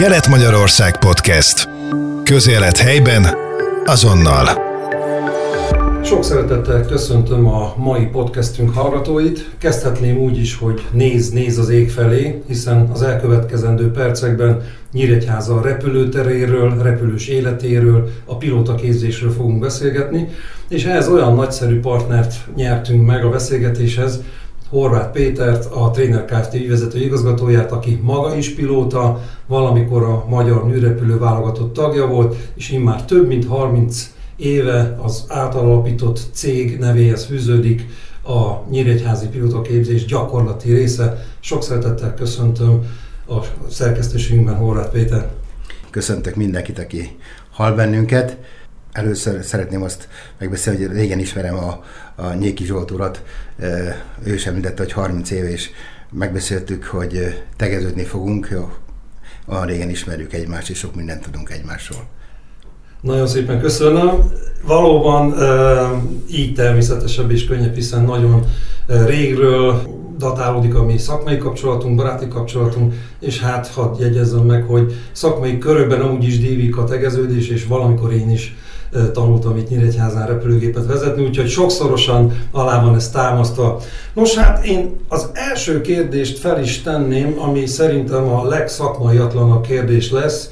Kelet-Magyarország Podcast. Közélet helyben, azonnal. Sok szeretettel köszöntöm a mai podcastünk hallgatóit. Kezdhetném úgy is, hogy néz, néz az ég felé, hiszen az elkövetkezendő percekben Nyíregyháza repülőteréről, repülős életéről, a pilótaképzésről fogunk beszélgetni, és ehhez olyan nagyszerű partnert nyertünk meg a beszélgetéshez, Horváth Pétert, a Trainer Kft. ügyvezető igazgatóját, aki maga is pilóta, valamikor a magyar műrepülő válogatott tagja volt, és immár több mint 30 éve az átalapított cég nevéhez fűződik a Nyíregyházi pilótaképzés gyakorlati része. Sok szeretettel köszöntöm a szerkesztőségünkben Horváth Péter. Köszöntök mindenkit, aki hall bennünket. Először szeretném azt megbeszélni, hogy régen ismerem a, a Nyéki Zsolt urat. Ő sem említette, hogy 30 év, és megbeszéltük, hogy tegeződni fogunk. Jó, olyan régen ismerjük egymást, és sok mindent tudunk egymásról. Nagyon szépen köszönöm. Valóban így természetesebb és könnyebb, hiszen nagyon régről datálódik a mi szakmai kapcsolatunk, baráti kapcsolatunk, és hát hadd jegyezzem meg, hogy szakmai körökben amúgy is dívik a tegeződés, és valamikor én is tanultam itt Nyíregyházán repülőgépet vezetni, úgyhogy sokszorosan alá van ez támasztva. Nos hát én az első kérdést fel is tenném, ami szerintem a legszakmaiatlanabb kérdés lesz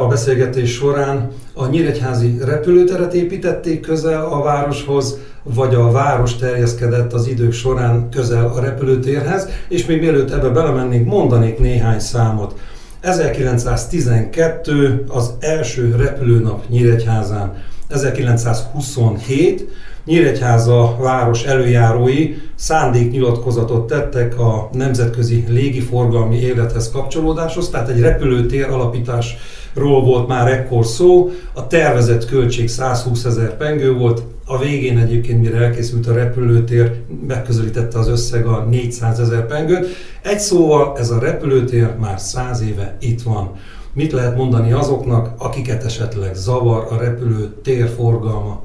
a beszélgetés során. A Nyíregyházi repülőteret építették közel a városhoz, vagy a város terjeszkedett az idők során közel a repülőtérhez, és még mielőtt ebbe belemennénk, mondanék néhány számot. 1912 az első repülőnap Nyíregyházán. 1927 Nyíregyháza város előjárói szándéknyilatkozatot tettek a nemzetközi légiforgalmi élethez kapcsolódáshoz, tehát egy repülőtér alapításról volt már ekkor szó, a tervezett költség 120 ezer pengő volt, a végén egyébként, mire elkészült a repülőtér, megközelítette az összeg a 400 ezer pengőt. Egy szóval ez a repülőtér már 100 éve itt van. Mit lehet mondani azoknak, akiket esetleg zavar a repülőtér forgalma?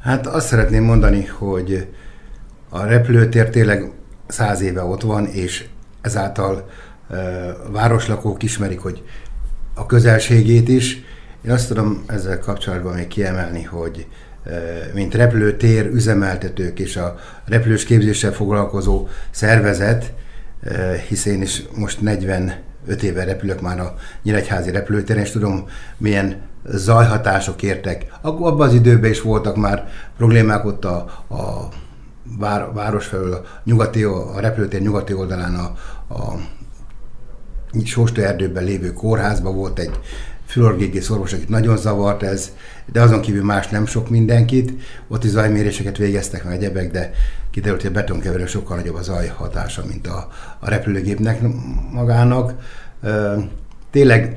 Hát azt szeretném mondani, hogy a repülőtér tényleg száz éve ott van, és ezáltal városlakók ismerik, hogy a közelségét is. Én azt tudom ezzel kapcsolatban még kiemelni, hogy mint repülőtér üzemeltetők és a repülős képzéssel foglalkozó szervezet, hiszen én is most 45 éve repülök már a Nyíregyházi repülőtéren, és tudom, milyen zajhatások értek. Abban az időben is voltak már problémák ott a, a vár, város felől, a, nyugati, a repülőtér nyugati oldalán a, a Sósta erdőben lévő kórházban volt egy fülorgégész orvos, akit nagyon zavart ez, de azon kívül más nem sok mindenkit. Ott is zajméréseket végeztek meg egyebek, de kiderült, hogy a betonkeverő sokkal nagyobb a zaj hatása, mint a, a repülőgépnek magának. Tényleg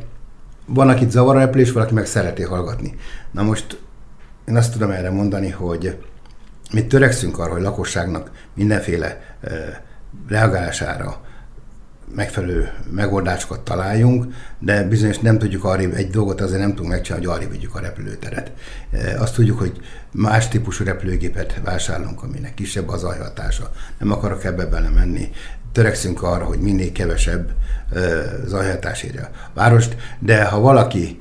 van, akit zavar a repülés, valaki meg szereti hallgatni. Na most én azt tudom erre mondani, hogy mi törekszünk arra, hogy lakosságnak mindenféle reagálására megfelelő megoldásokat találjunk, de bizonyos nem tudjuk arra, egy dolgot azért nem tudunk megcsinálni, hogy arra vigyük a repülőteret. E, azt tudjuk, hogy más típusú repülőgépet vásárolunk, aminek kisebb az zajhatása. Nem akarok ebbe belemenni. Törekszünk arra, hogy minél kevesebb e, zajhatás érje a várost, de ha valaki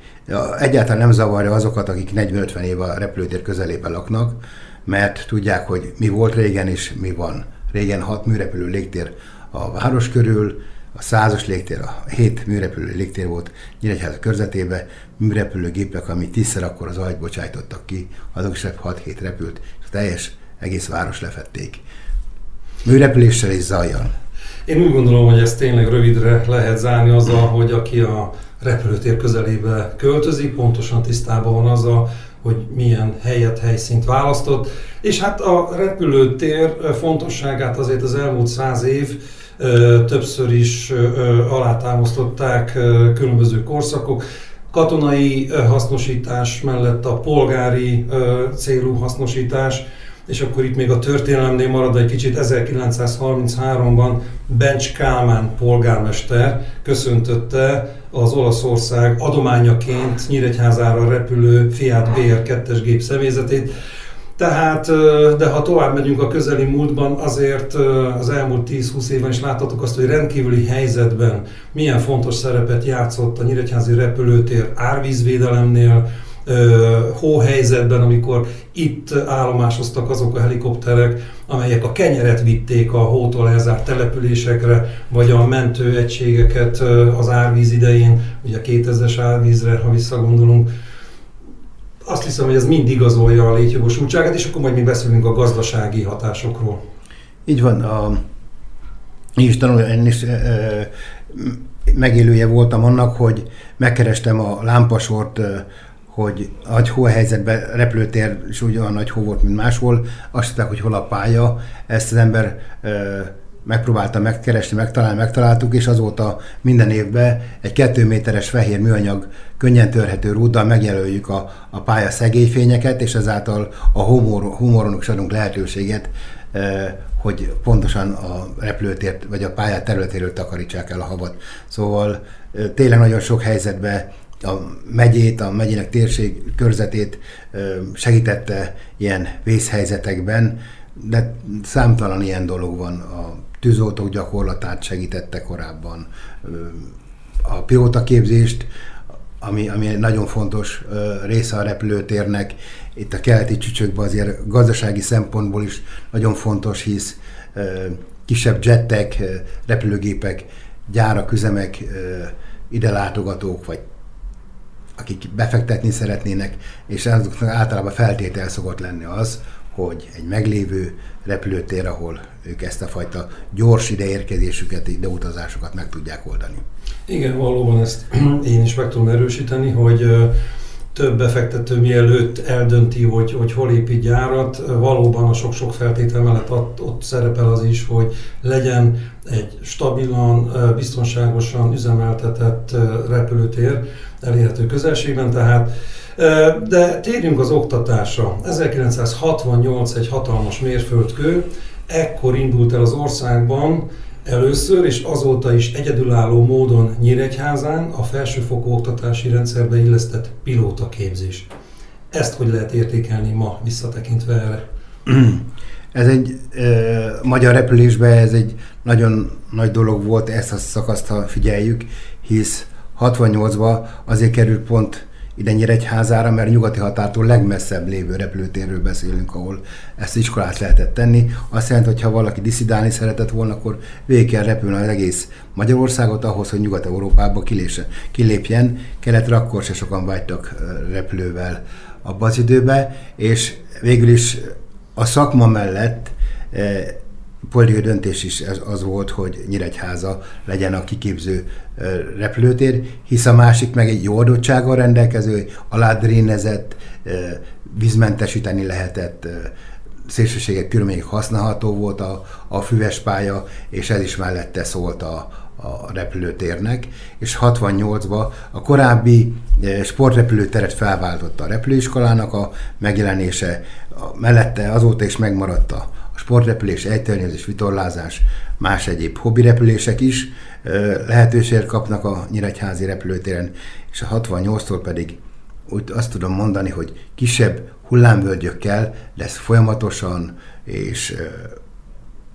egyáltalán nem zavarja azokat, akik 40-50 év a repülőtér közelében laknak, mert tudják, hogy mi volt régen és mi van. Régen hat műrepülő légtér a város körül, a százas légtér, a hét műrepülő légtér volt Nyíregyháza körzetében, műrepülőgépek, ami tízszer akkor az ajt bocsájtottak ki, azok is 6-7 repült, és a teljes egész város lefették. Műrepüléssel és zajjal. Én úgy gondolom, hogy ezt tényleg rövidre lehet zárni azzal, hogy aki a repülőtér közelébe költözik, pontosan tisztában van azzal, hogy milyen helyet, helyszínt választott. És hát a repülőtér fontosságát azért az elmúlt száz év többször is alátámasztották különböző korszakok. Katonai hasznosítás mellett a polgári célú hasznosítás, és akkor itt még a történelemnél marad egy kicsit, 1933-ban Bencs Kálmán polgármester köszöntötte az Olaszország adományaként Nyíregyházára repülő Fiat BR2-es gép személyzetét, Tehát, de ha tovább megyünk a közeli múltban, azért az elmúlt 10-20 évben is láthatok azt, hogy rendkívüli helyzetben milyen fontos szerepet játszott a Nyíregyházi repülőtér árvízvédelemnél, hóhelyzetben, amikor itt állomásoztak azok a helikopterek, amelyek a kenyeret vitték a hótól elzárt településekre, vagy a mentőegységeket az árvíz idején, ugye 2000-es árvízre, ha visszagondolunk, azt hiszem, hogy ez mind igazolja a létjogosultságát, és akkor majd még beszélünk a gazdasági hatásokról. Így van. A, én is tanul, én is e, megélője voltam annak, hogy megkerestem a lámpasort, e, hogy nagy hóhelyzetben repülőtér is ugyan nagy hó volt, mint máshol. Azt hitták, hogy hol a pálya. Ezt az ember e, megpróbálta megkeresni, megtalálni, megtaláltuk, és azóta minden évben egy kettő méteres fehér műanyag könnyen törhető rúddal megjelöljük a, a pálya szegélyfényeket, és ezáltal a humor, humoronok is adunk lehetőséget, eh, hogy pontosan a repülőtért vagy a pályát területéről takarítsák el a havat. Szóval eh, tényleg nagyon sok helyzetben a megyét, a megyének térség körzetét eh, segítette ilyen vészhelyzetekben, de számtalan ilyen dolog van. A tűzoltók gyakorlatát segítette korábban, a pilótaképzést, ami, ami egy nagyon fontos része a repülőtérnek. Itt a keleti csücsökben azért gazdasági szempontból is nagyon fontos, hisz kisebb jettek, repülőgépek, gyárak, üzemek, ide látogatók, vagy akik befektetni szeretnének, és azoknak általában feltétel szokott lenni az, hogy egy meglévő repülőtér, ahol ők ezt a fajta gyors ideérkezésüket, ideutazásokat meg tudják oldani. Igen, valóban ezt én is meg tudom erősíteni, hogy több befektető mielőtt eldönti, hogy, hogy hol épít gyárat, valóban a sok-sok feltétel mellett ott, ott szerepel az is, hogy legyen egy stabilan, biztonságosan üzemeltetett repülőtér elérhető közelségben, tehát de térjünk az oktatásra. 1968 egy hatalmas mérföldkő, ekkor indult el az országban először, és azóta is egyedülálló módon Nyíregyházán a felsőfokú oktatási rendszerbe illesztett pilótaképzés. Ezt hogy lehet értékelni ma, visszatekintve erre? Ez egy e, magyar repülésben ez egy nagyon nagy dolog volt, ezt a szakaszt, ha figyeljük, hisz 68-ban azért került pont ide Nyíregyházára, mert nyugati határtól legmesszebb lévő repülőtérről beszélünk, ahol ezt iskolát lehetett tenni. Azt jelenti, hogy ha valaki diszidálni szeretett volna, akkor végig kell repülni az egész Magyarországot ahhoz, hogy Nyugat-Európába kilépjen. Keletre akkor se sokan vágytak repülővel abban az időben, és végül is a szakma mellett politikai döntés is az, az volt, hogy Nyíregyháza legyen a kiképző repülőtér, hisz a másik meg egy jó adottsággal rendelkező, aládrénezett, vízmentesíteni lehetett, szélsőségek körülmények használható volt a, a füves pálya, és ez is mellette szólt a, a repülőtérnek, és 68-ban a korábbi sportrepülőteret felváltotta a repülőiskolának a megjelenése, mellette azóta is megmaradt a a sportrepülés, ejtőernyőzés, vitorlázás, más egyéb hobbi repülések is lehetőséget kapnak a Nyíregyházi repülőtéren, és a 68-tól pedig úgy azt tudom mondani, hogy kisebb hullámvölgyökkel lesz folyamatosan, és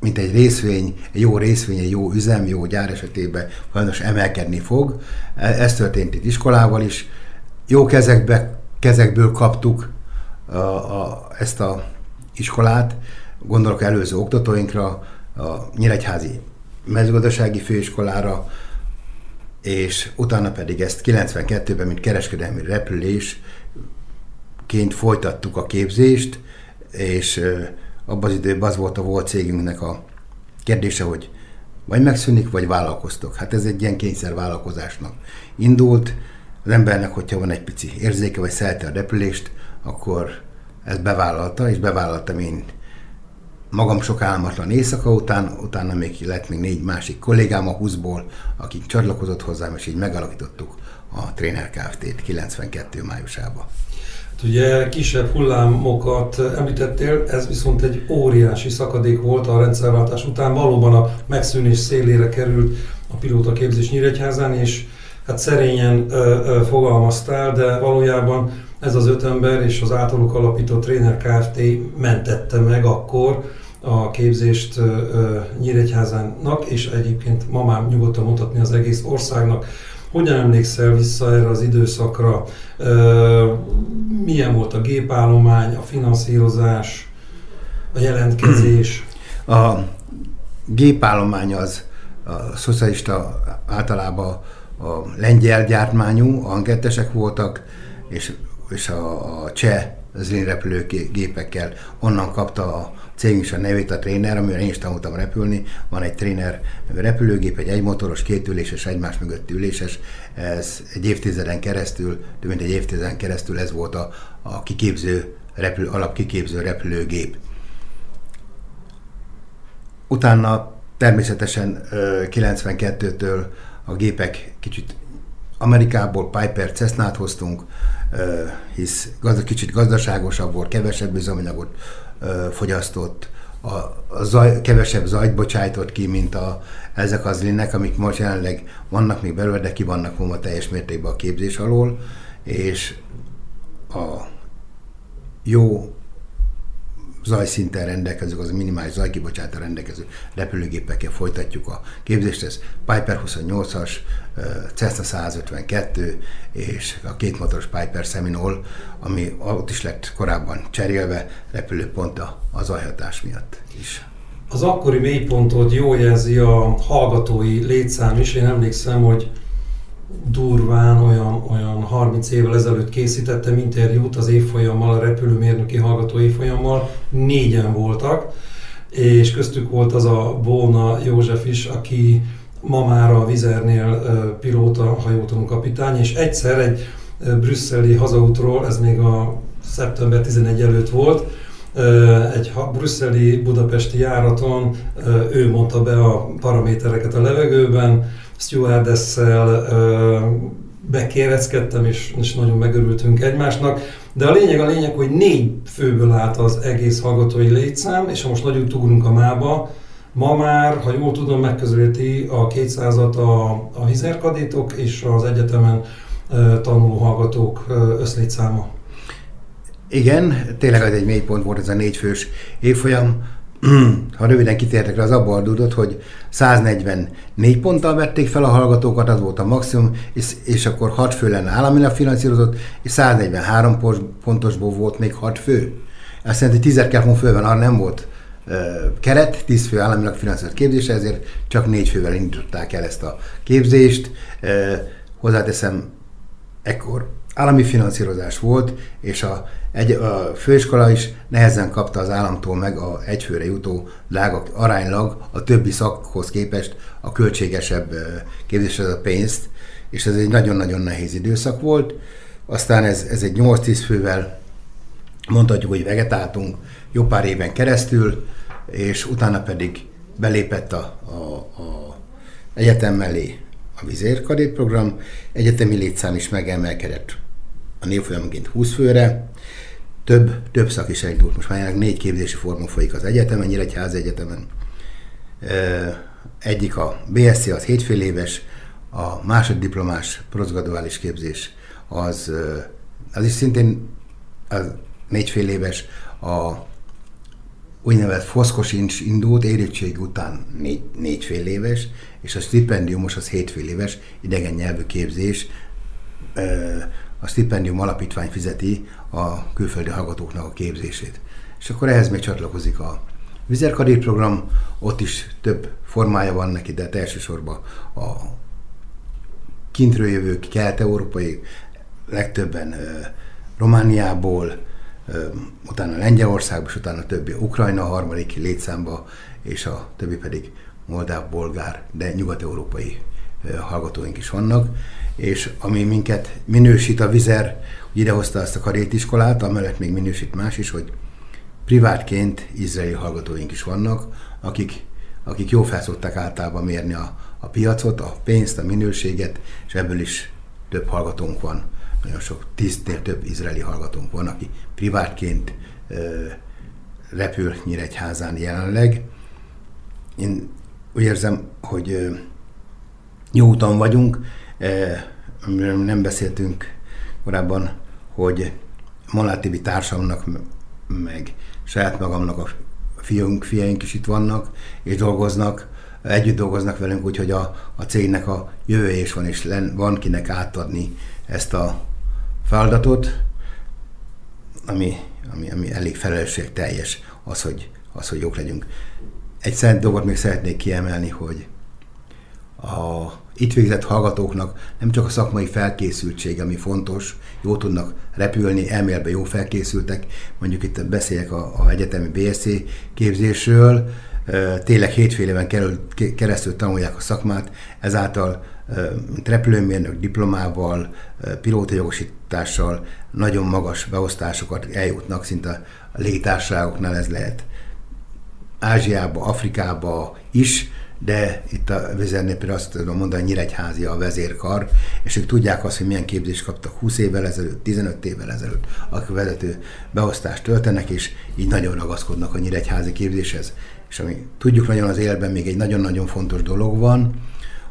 mint egy részvény, egy jó részvény, egy jó üzem, jó gyár esetében folyamatosan emelkedni fog. E, ez történt itt iskolával is. Jó kezekbe, kezekből kaptuk a, a, ezt a iskolát, gondolok előző oktatóinkra, a Nyíregyházi mezőgazdasági főiskolára, és utána pedig ezt 92-ben, mint kereskedelmi repülésként folytattuk a képzést, és abban az időben az volt a volt cégünknek a kérdése, hogy vagy megszűnik, vagy vállalkoztok. Hát ez egy ilyen kényszer vállalkozásnak indult. Az embernek, hogyha van egy pici érzéke, vagy szelte a repülést, akkor ezt bevállalta, és bevállaltam én magam sok álmatlan éjszaka után, utána még lett még négy másik kollégám a 20-ból, akik csatlakozott hozzám, és így megalakítottuk a Trainer Kft-t 92 májusában. Hát ugye kisebb hullámokat említettél, ez viszont egy óriási szakadék volt a rendszerváltás után. Valóban a megszűnés szélére került a pilóta képzés Nyíregyházán, és hát szerényen ö, ö, fogalmaztál, de valójában ez az öt ember és az általuk alapított Trainer Kft. mentette meg akkor a képzést Nyíregyházának, és egyébként ma már nyugodtan mutatni az egész országnak. Hogyan emlékszel vissza erre az időszakra? Milyen volt a gépállomány, a finanszírozás, a jelentkezés? A gépállomány az a szocialista általában a lengyel gyártmányú, angettesek voltak, és, és a, a cseh repülőgépekkel onnan kapta a cég is a nevét a tréner, amivel én is tanultam repülni. Van egy tréner repülőgép, egy egymotoros, kétüléses, egymás mögött üléses. Ez egy évtizeden keresztül, több mint egy évtizeden keresztül ez volt a, a kiképző, repülő, alapkiképző repülőgép. Utána természetesen 92-től a gépek kicsit Amerikából Piper Cessnát hoztunk, hisz gazda, kicsit gazdaságosabb volt, kevesebb üzemanyagot fogyasztott, a, a zaj, kevesebb zajt bocsájtott ki, mint a, ezek az linnek, amik most jelenleg vannak még belőle, de ki vannak vonva teljes mértékben a képzés alól, és a jó zajszinten rendelkező, az a minimális zajkibocsátó rendelkező repülőgépekkel folytatjuk a képzést. Ez Piper 28-as, Cessna 152 és a kétmotoros Piper Seminole, ami ott is lett korábban cserélve repülőpont a zajhatás miatt is. Az akkori mélypontot jól jelzi a hallgatói létszám is. Én emlékszem, hogy durván olyan, olyan 30 évvel ezelőtt készítettem interjút az évfolyammal, a repülőmérnöki hallgató évfolyammal, négyen voltak, és köztük volt az a Bóna József is, aki ma már a Vizernél pilóta, hajótanú kapitány, és egyszer egy brüsszeli hazaútról, ez még a szeptember 11 előtt volt, egy brüsszeli budapesti járaton ő mondta be a paramétereket a levegőben, stewardesszel bekéreckedtem, és, és nagyon megörültünk egymásnak. De a lényeg a lényeg, hogy négy főből állt az egész hallgatói létszám, és ha most nagyon ugrunk a mába, ma már, ha jól tudom, megközelíti a 200-at a, a hizerkadétok és az egyetemen tanuló hallgatók összlétszáma. Igen, tényleg ez egy mélypont volt ez a négyfős évfolyam ha röviden kitértek rá, az abból adódott, hogy 144 ponttal vették fel a hallgatókat, az volt a maximum, és, és akkor 6 fő lenne államilag finanszírozott, és 143 pontosból volt még 6 fő. Azt jelenti, hogy 10 kell főben arra nem volt uh, keret, 10 fő államilag finanszírozott képzése, ezért csak 4 fővel indították el ezt a képzést. Uh, hozzáteszem, ekkor állami finanszírozás volt, és a, egy, a főiskola is nehezen kapta az államtól meg a egyfőre jutó drága aránylag a többi szakhoz képest a költségesebb képzéshez a pénzt, és ez egy nagyon-nagyon nehéz időszak volt. Aztán ez, ez egy 8-10 fővel mondhatjuk, hogy vegetáltunk jó pár éven keresztül, és utána pedig belépett a, a, a egyetem mellé a vizérkadét program, egyetemi létszám is megemelkedett a névfolyamonként 20 főre, több, több szak is elindult. Most már négy képzési forma folyik az egyetemen, Nyíregyháza Egyetemen. Egyik a BSC, az hétfél éves, a másoddiplomás prostgraduális képzés az, az is szintén az négyfél éves, a úgynevezett foszkos indult, érettség után négy, négy fél éves, és a stipendiumos az hétfél éves idegen nyelvű képzés, a stipendium alapítvány fizeti a külföldi hallgatóknak a képzését. És akkor ehhez még csatlakozik a Vizerkadér program, ott is több formája van neki, de elsősorban a kintről jövők, kelet-európai, legtöbben Romániából, utána Lengyelországba, és utána többi Ukrajna, harmadik létszámba, és a többi pedig moldáv, bolgár, de nyugat-európai hallgatóink is vannak, és ami minket minősít a Vizer, hogy idehozta azt a karétiskolát, amellett még minősít más is, hogy privátként izraeli hallgatóink is vannak, akik, akik jó felszokták általában mérni a, a piacot, a pénzt, a minőséget, és ebből is több hallgatónk van, nagyon sok tíznél több izraeli hallgatónk van, aki privátként ö, repül Nyíregyházán jelenleg. Én úgy érzem, hogy ö, jó úton vagyunk, amiről nem beszéltünk korábban, hogy Molnár Tibi társamnak, meg saját magamnak a fiunk, fiaink is itt vannak, és dolgoznak, együtt dolgoznak velünk, úgyhogy a, a cégnek a jövője is van, és len, van kinek átadni ezt a feladatot, ami, ami, ami elég teljes az, hogy, az, hogy jók legyünk. Egy szent dolgot még szeretnék kiemelni, hogy a itt végzett hallgatóknak nem csak a szakmai felkészültség, ami fontos, jó tudnak repülni, elméletben jó felkészültek, mondjuk itt beszéljek a, a egyetemi BSC képzésről, tényleg hétfél éven keresztül tanulják a szakmát, ezáltal repülőmérnök diplomával, pilótajogosítással nagyon magas beosztásokat eljutnak, szinte a légitársaságoknál ez lehet Ázsiába, Afrikába is, de itt a vezérnél például azt tudom mondani, Nyíregyházi a vezérkar, és ők tudják azt, hogy milyen képzést kaptak 20 évvel ezelőtt, 15 évvel ezelőtt, akik vezető beosztást töltenek, és így nagyon ragaszkodnak a Nyíregyházi képzéshez. És ami tudjuk nagyon az élben még egy nagyon-nagyon fontos dolog van,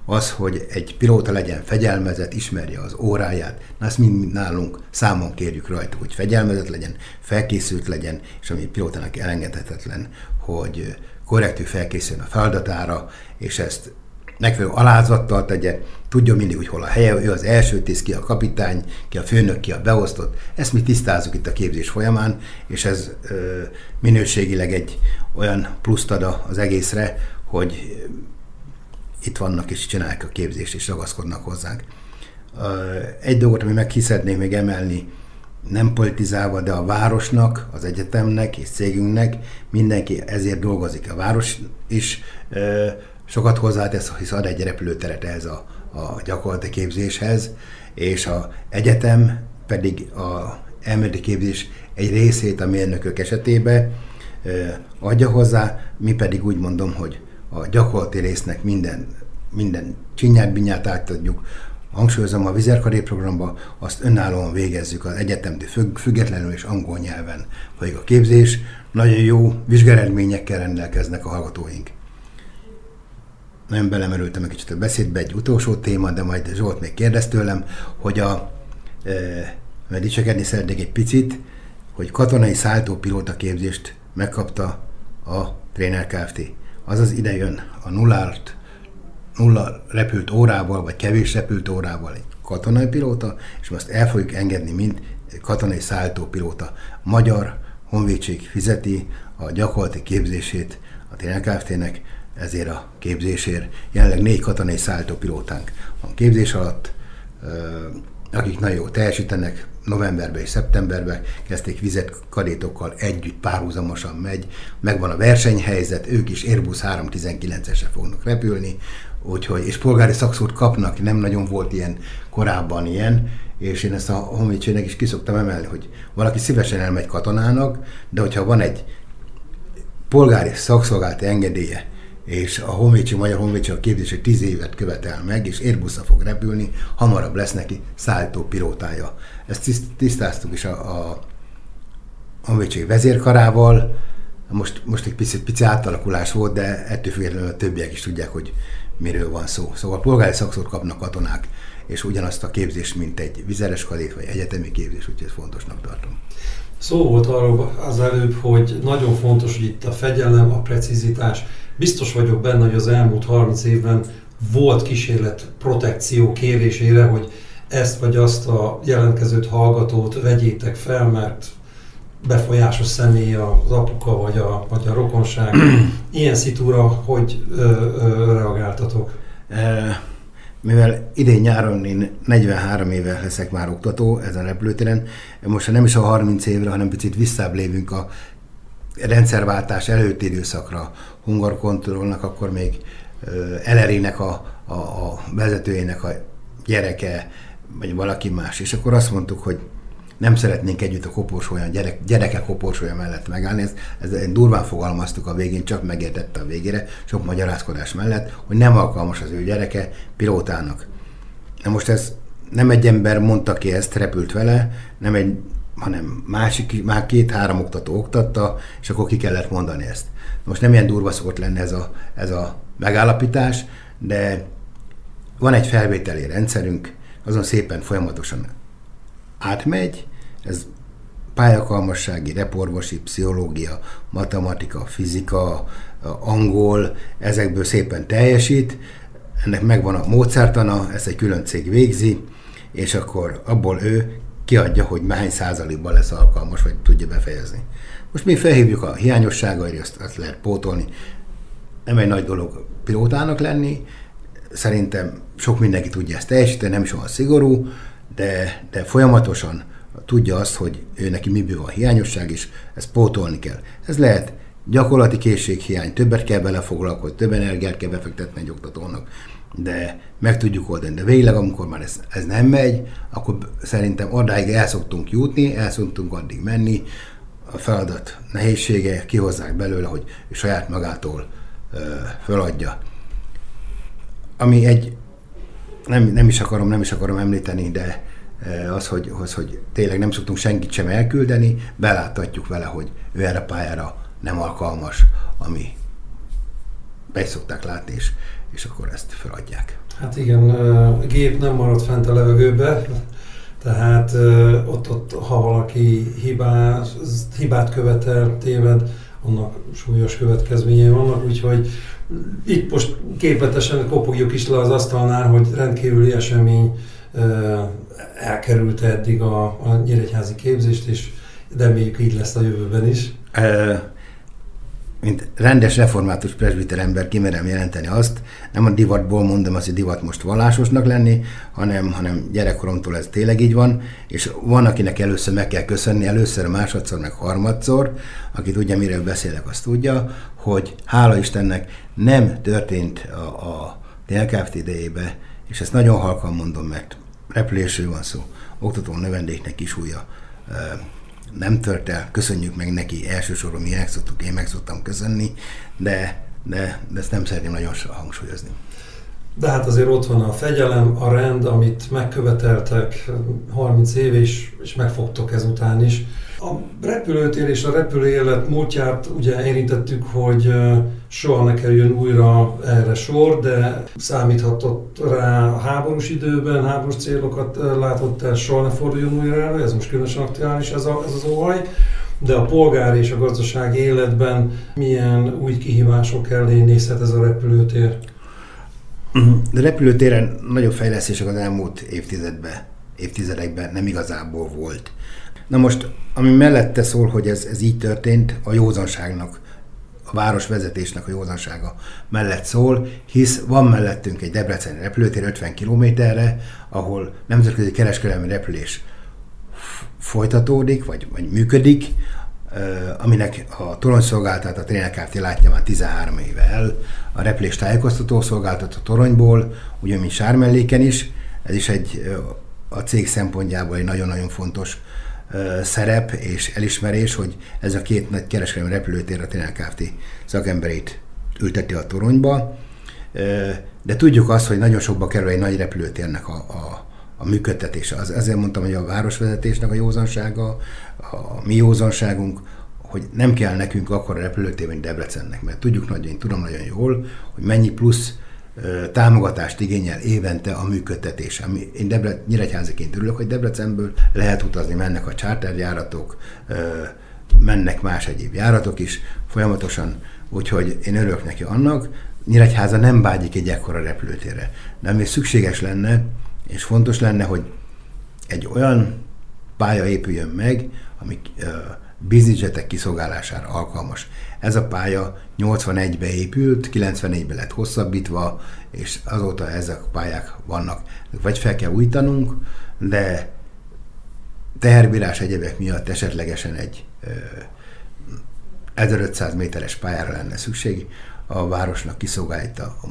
az, hogy egy pilóta legyen fegyelmezett, ismerje az óráját. Na ezt mind nálunk számon kérjük rajta, hogy fegyelmezett legyen, felkészült legyen, és ami pilótának elengedhetetlen, hogy korrektül felkészüljön a feladatára, és ezt megfelelő alázattal tegye, tudja mindig, hogy hol a helye, ő az első tiszt, ki a kapitány, ki a főnök, ki a beosztott. Ezt mi tisztázunk itt a képzés folyamán, és ez ö, minőségileg egy olyan pluszt ad az egészre, hogy itt vannak és csinálják a képzést, és ragaszkodnak hozzánk. Egy dolgot, ami meg szeretnék még emelni, nem politizálva, de a városnak, az egyetemnek és cégünknek mindenki ezért dolgozik. A város is sokat hozzátesz, hisz ad egy repülőteret ehhez a, a gyakorlati képzéshez, és a egyetem pedig a elméleti képzés egy részét a mérnökök esetében adja hozzá, mi pedig úgy mondom, hogy a gyakorlati résznek minden, minden csinyát, binyát átadjuk, hangsúlyozom a vizerkaré programba, azt önállóan végezzük az egyetemtől függ, függetlenül és angol nyelven folyik a képzés. Nagyon jó vizsgáredményekkel rendelkeznek a hallgatóink. Nagyon belemerültem egy kicsit a beszédbe, egy utolsó téma, de majd Zsolt még kérdez tőlem, hogy a, e, mert dicsekedni szeretnék egy picit, hogy katonai szálltópilóta képzést megkapta a Trainer Kft. Azaz ide jön a nullárt nulla repült órával, vagy kevés repült órával egy katonai pilóta, és most el fogjuk engedni, mint katonai szállítópilóta. Magyar honvédség fizeti a gyakorlati képzését a TNL Kft-nek, ezért a képzésért. Jelenleg négy katonai szállítópilótánk van képzés alatt, akik nagyon jó teljesítenek, novemberben és szeptemberben kezdték vizet kadétokkal együtt párhuzamosan megy, megvan a versenyhelyzet, ők is Airbus 319-esre fognak repülni, úgyhogy, és polgári szakszót kapnak, nem nagyon volt ilyen korábban ilyen, és én ezt a honvédségnek is kiszoktam emelni, hogy valaki szívesen elmegy katonának, de hogyha van egy polgári szakszolgálati engedélye, és a honvédség, Magyar Honvédség a képzése 10 évet követel meg, és Airbusra fog repülni, hamarabb lesz neki szállító pilótája. Ezt tisztáztuk is a, a honvédség vezérkarával, most, most egy pici, pici átalakulás volt, de ettől függetlenül a többiek is tudják, hogy miről van szó. Szóval polgári szakszót kapnak katonák, és ugyanazt a képzést, mint egy vizeres kadét vagy egyetemi képzés, úgyhogy ezt fontosnak tartom. Szó volt arról az előbb, hogy nagyon fontos, hogy itt a fegyelem, a precizitás. Biztos vagyok benne, hogy az elmúlt 30 évben volt kísérlet protekció kérésére, hogy ezt vagy azt a jelentkezőt, hallgatót vegyétek fel, mert befolyásos személy az apuka vagy a, vagy a rokonság. Ilyen szitúra hogy ö, ö, reagáltatok? Mivel idén nyáron én 43 éve leszek már oktató ezen a repülőtéren, most nem is a 30 évre, hanem picit visszább lévünk a rendszerváltás előtti időszakra. Hungarkontrollnak akkor még Elerének a, a, a vezetőjének a gyereke, vagy valaki más. És akkor azt mondtuk, hogy nem szeretnénk együtt a koporsója, gyerek, gyerekek koporsója mellett megállni. Ezt, ezt durván fogalmaztuk a végén, csak megértette a végére, sok magyarázkodás mellett, hogy nem alkalmas az ő gyereke pilótának. Na most ez nem egy ember mondta ki ezt, repült vele, nem egy, hanem másik, már két-három oktató oktatta, és akkor ki kellett mondani ezt. Most nem ilyen durva szokott lenni ez a, ez a megállapítás, de van egy felvételi rendszerünk, azon szépen folyamatosan átmegy, ez pályakalmassági, reporvosi, pszichológia, matematika, fizika, angol, ezekből szépen teljesít, ennek megvan a módszertana, ezt egy külön cég végzi, és akkor abból ő kiadja, hogy hány százalékban lesz alkalmas, vagy tudja befejezni. Most mi felhívjuk a hiányosságaira, azt, azt lehet pótolni. Nem egy nagy dolog pilótának lenni, szerintem sok mindenki tudja ezt teljesíteni, nem is olyan szigorú, de, de folyamatosan tudja azt, hogy ő neki miből van hiányosság, és ezt pótolni kell. Ez lehet gyakorlati készséghiány, többet kell belefoglalkozni, több energiát kell befektetni egy oktatónak, de meg tudjuk oldani. De végleg, amikor már ez, ez nem megy, akkor szerintem odáig el szoktunk jutni, el szoktunk addig menni, a feladat nehézsége kihozzák belőle, hogy saját magától ö, föladja. Ami egy, nem, nem is akarom, nem is akarom említeni, de az, hogy, az, hogy tényleg nem szoktunk senkit sem elküldeni, beláthatjuk vele, hogy ő erre pályára nem alkalmas, ami be szokták látni, és, és akkor ezt feladják. Hát igen, a gép nem marad fent a levegőbe, tehát ott, ott ha valaki hibát, hibát követel, téved, annak súlyos következményei vannak, úgyhogy itt most képletesen kopogjuk is le az asztalnál, hogy rendkívüli esemény elkerült eddig a, a nyíregyházi képzést, és reméljük így lesz a jövőben is mint rendes református presbiter ember kimerem jelenteni azt, nem a divatból mondom azt, hogy divat most vallásosnak lenni, hanem, hanem gyerekkoromtól ez tényleg így van, és van, akinek először meg kell köszönni, először, másodszor, meg harmadszor, aki tudja, miről beszélek, azt tudja, hogy hála Istennek nem történt a, a TLKFT idejébe, és ezt nagyon halkan mondom, mert repülésről van szó, oktató növendéknek is újja nem tört el, köszönjük meg neki, elsősorban mi megszoktuk, én meg szoktam köszönni, de, de, de ezt nem szeretném nagyon hangsúlyozni. De hát azért ott van a fegyelem, a rend, amit megköveteltek 30 év, és, és megfogtok ezután is. A repülőtér és a repülőélet múltját ugye érintettük, hogy soha ne kerüljön újra erre sor, de számíthatott rá a háborús időben, háborús célokat látott el, soha ne forduljon újra erre, ez most különösen aktuális ez, a, ez az óhaj. De a polgári és a gazdasági életben milyen új kihívások elé nézhet ez a repülőtér? De repülőtéren nagyobb fejlesztések az elmúlt évtizedben, évtizedekben nem igazából volt. Na most, ami mellette szól, hogy ez, ez így történt, a józanságnak, a városvezetésnek a józansága mellett szól, hisz van mellettünk egy Debreceni repülőtér 50 kilométerre, ahol nemzetközi kereskedelmi repülés folytatódik, vagy, vagy működik, aminek a toronyszolgáltat a Trének Kft. látja már 13 éve el, a repülés tájékoztató szolgáltat a toronyból, ugyanúgy Sármelléken is, ez is egy a cég szempontjából egy nagyon-nagyon fontos szerep és elismerés, hogy ez a két nagy kereskedelmi repülőtér a Trének Kft. szakemberét ülteti a toronyba, de tudjuk azt, hogy nagyon sokba kerül egy nagy repülőtérnek a, a, a működtetése. Az, ezért mondtam, hogy a városvezetésnek a józansága, a mi józanságunk, hogy nem kell nekünk akkor a repülőtér, mint Debrecennek, mert tudjuk nagyon, én tudom nagyon jól, hogy mennyi plusz támogatást igényel évente a működtetés. Ami én Debre, Nyíregyháziként örülök, hogy Debrecenből lehet utazni, mennek a charterjáratok, mennek más egyéb járatok is folyamatosan, úgyhogy én örülök neki annak. Nyíregyháza nem vágyik egy ekkora repülőtérre, de ami szükséges lenne, és fontos lenne, hogy egy olyan pálya épüljön meg, ami bizniszjetek kiszolgálására alkalmas. Ez a pálya 81-be épült, 94-ben lett hosszabbítva, és azóta ezek a pályák vannak. Vagy fel kell újítanunk, de teherbírás egyebek miatt esetlegesen egy 1500 méteres pályára lenne szükség. A városnak kiszolgálta a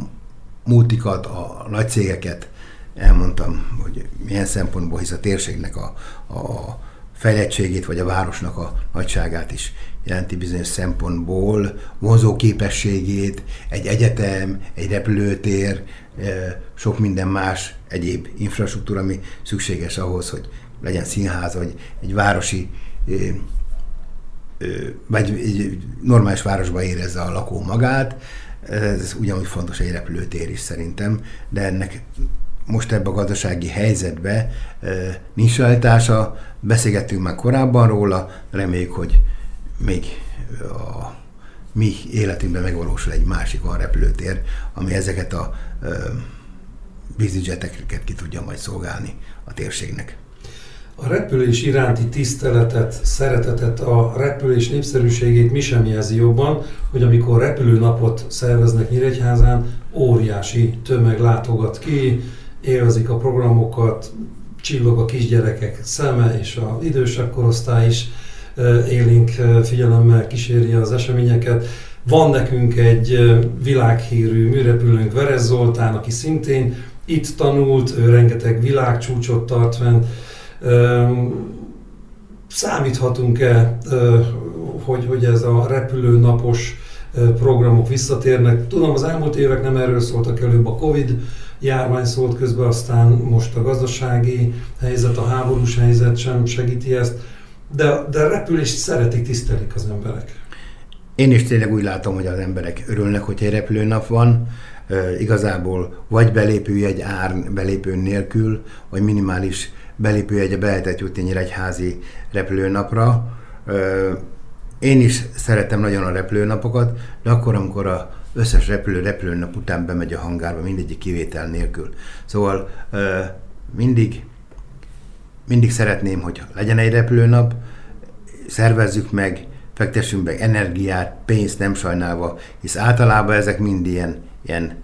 multikat, a nagy cégeket, elmondtam, hogy milyen szempontból, hisz a térségnek a, a fejlettségét, vagy a városnak a nagyságát is jelenti bizonyos szempontból, vonzó képességét, egy egyetem, egy repülőtér, sok minden más egyéb infrastruktúra, ami szükséges ahhoz, hogy legyen színház, vagy egy városi vagy egy normális városban érezze a lakó magát. Ez ugyanúgy fontos egy repülőtér is szerintem, de ennek most ebbe a gazdasági helyzetbe nincs realitása. Beszélgettünk már korábban róla, reméljük, hogy még a mi életünkben megvalósul egy másik olyan repülőtér, ami ezeket a biznizeteket ki tudja majd szolgálni a térségnek. A repülés iránti tiszteletet, szeretetet, a repülés népszerűségét mi sem jelzi jobban, hogy amikor repülőnapot szerveznek Nyíregyházán, óriási tömeg látogat ki, élvezik a programokat, csillog a kisgyerekek szeme, és az idősebb korosztály is élénk figyelemmel kíséri az eseményeket. Van nekünk egy világhírű műrepülőnk, Verez Zoltán, aki szintén itt tanult, ő rengeteg világcsúcsot tart fenn. Számíthatunk-e, hogy, hogy ez a repülőnapos programok visszatérnek? Tudom, az elmúlt évek nem erről szóltak előbb a Covid járvány szólt közben, aztán most a gazdasági helyzet, a háborús helyzet sem segíti ezt, de, de a repülést szeretik, tisztelik az emberek. Én is tényleg úgy látom, hogy az emberek örülnek, hogy egy repülőnap van, igazából vagy belépőjegy ár belépő nélkül, vagy minimális belépőjegye be lehetett jutni egy házi repülőnapra. E, én is szeretem nagyon a repülőnapokat, de akkor, amikor a összes repülő repülőnap után bemegy a hangárba, mindegyik kivétel nélkül. Szóval mindig, mindig szeretném, hogy legyen egy repülőnap, szervezzük meg, fektessünk be energiát, pénzt nem sajnálva, hisz általában ezek mind ilyen, ilyen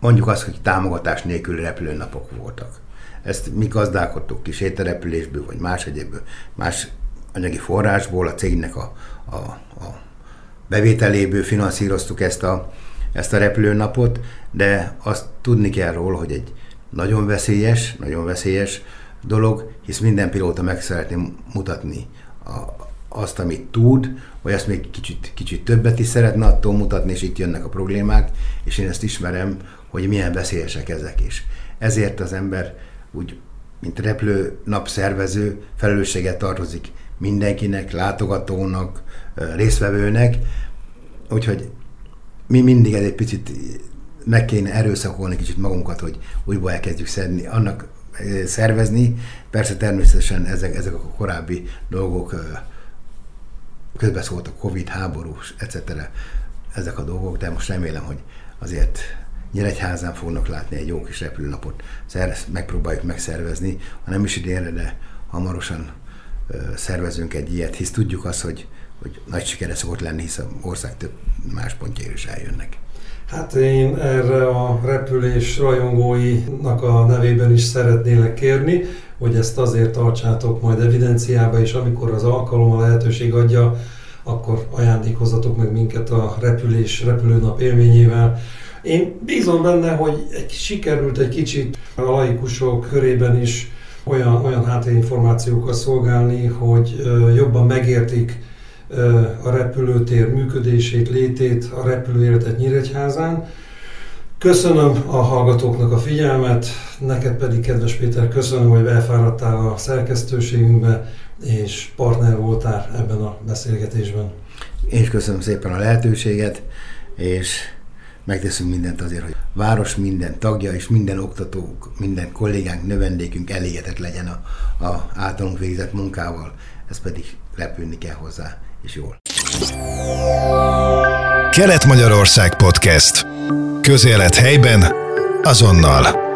mondjuk azt, hogy támogatás nélküli repülőnapok voltak. Ezt mi gazdálkodtuk ki sétarepülésből, vagy más egyéből, más anyagi forrásból, a cégnek a, a bevételéből finanszíroztuk ezt a, ezt a repülőnapot, de azt tudni kell róla, hogy egy nagyon veszélyes, nagyon veszélyes dolog, hisz minden pilóta meg szeretné mutatni a, azt, amit tud, vagy azt még kicsit, kicsit többet is szeretne attól mutatni, és itt jönnek a problémák, és én ezt ismerem, hogy milyen veszélyesek ezek is. Ezért az ember úgy, mint repülő napszervező, felelősséget tartozik mindenkinek, látogatónak, résztvevőnek, úgyhogy mi mindig egy picit meg kéne erőszakolni kicsit magunkat, hogy újból elkezdjük szedni, annak szervezni. Persze természetesen ezek, ezek a korábbi dolgok közbeszólt a Covid, háborús, etc. ezek a dolgok, de most remélem, hogy azért Nyíregyházán fognak látni egy jó kis repülőnapot. Ezt megpróbáljuk megszervezni, ha nem is idénre, de hamarosan szervezünk egy ilyet, hisz tudjuk azt, hogy, hogy nagy sikere szokott lenni, hisz a ország több más pontjára is eljönnek. Hát én erre a repülés rajongóinak a nevében is szeretnélek kérni, hogy ezt azért tartsátok majd evidenciába, és amikor az alkalom a lehetőség adja, akkor ajándékozatok meg minket a repülés, repülőnap élményével. Én bízom benne, hogy egy, sikerült egy kicsit a laikusok körében is olyan, olyan háttérinformációkkal szolgálni, hogy jobban megértik a repülőtér működését, létét, a repülőéletet Nyíregyházán. Köszönöm a hallgatóknak a figyelmet, neked pedig, kedves Péter, köszönöm, hogy belfáradtál a szerkesztőségünkbe, és partner voltál ebben a beszélgetésben. Én is köszönöm szépen a lehetőséget, és megteszünk mindent azért, hogy város minden tagja és minden oktatók, minden kollégánk, növendékünk elégedett legyen a, a általunk végzett munkával, ez pedig repülni kell hozzá, és jól. Kelet-Magyarország Podcast. Közélet helyben, azonnal.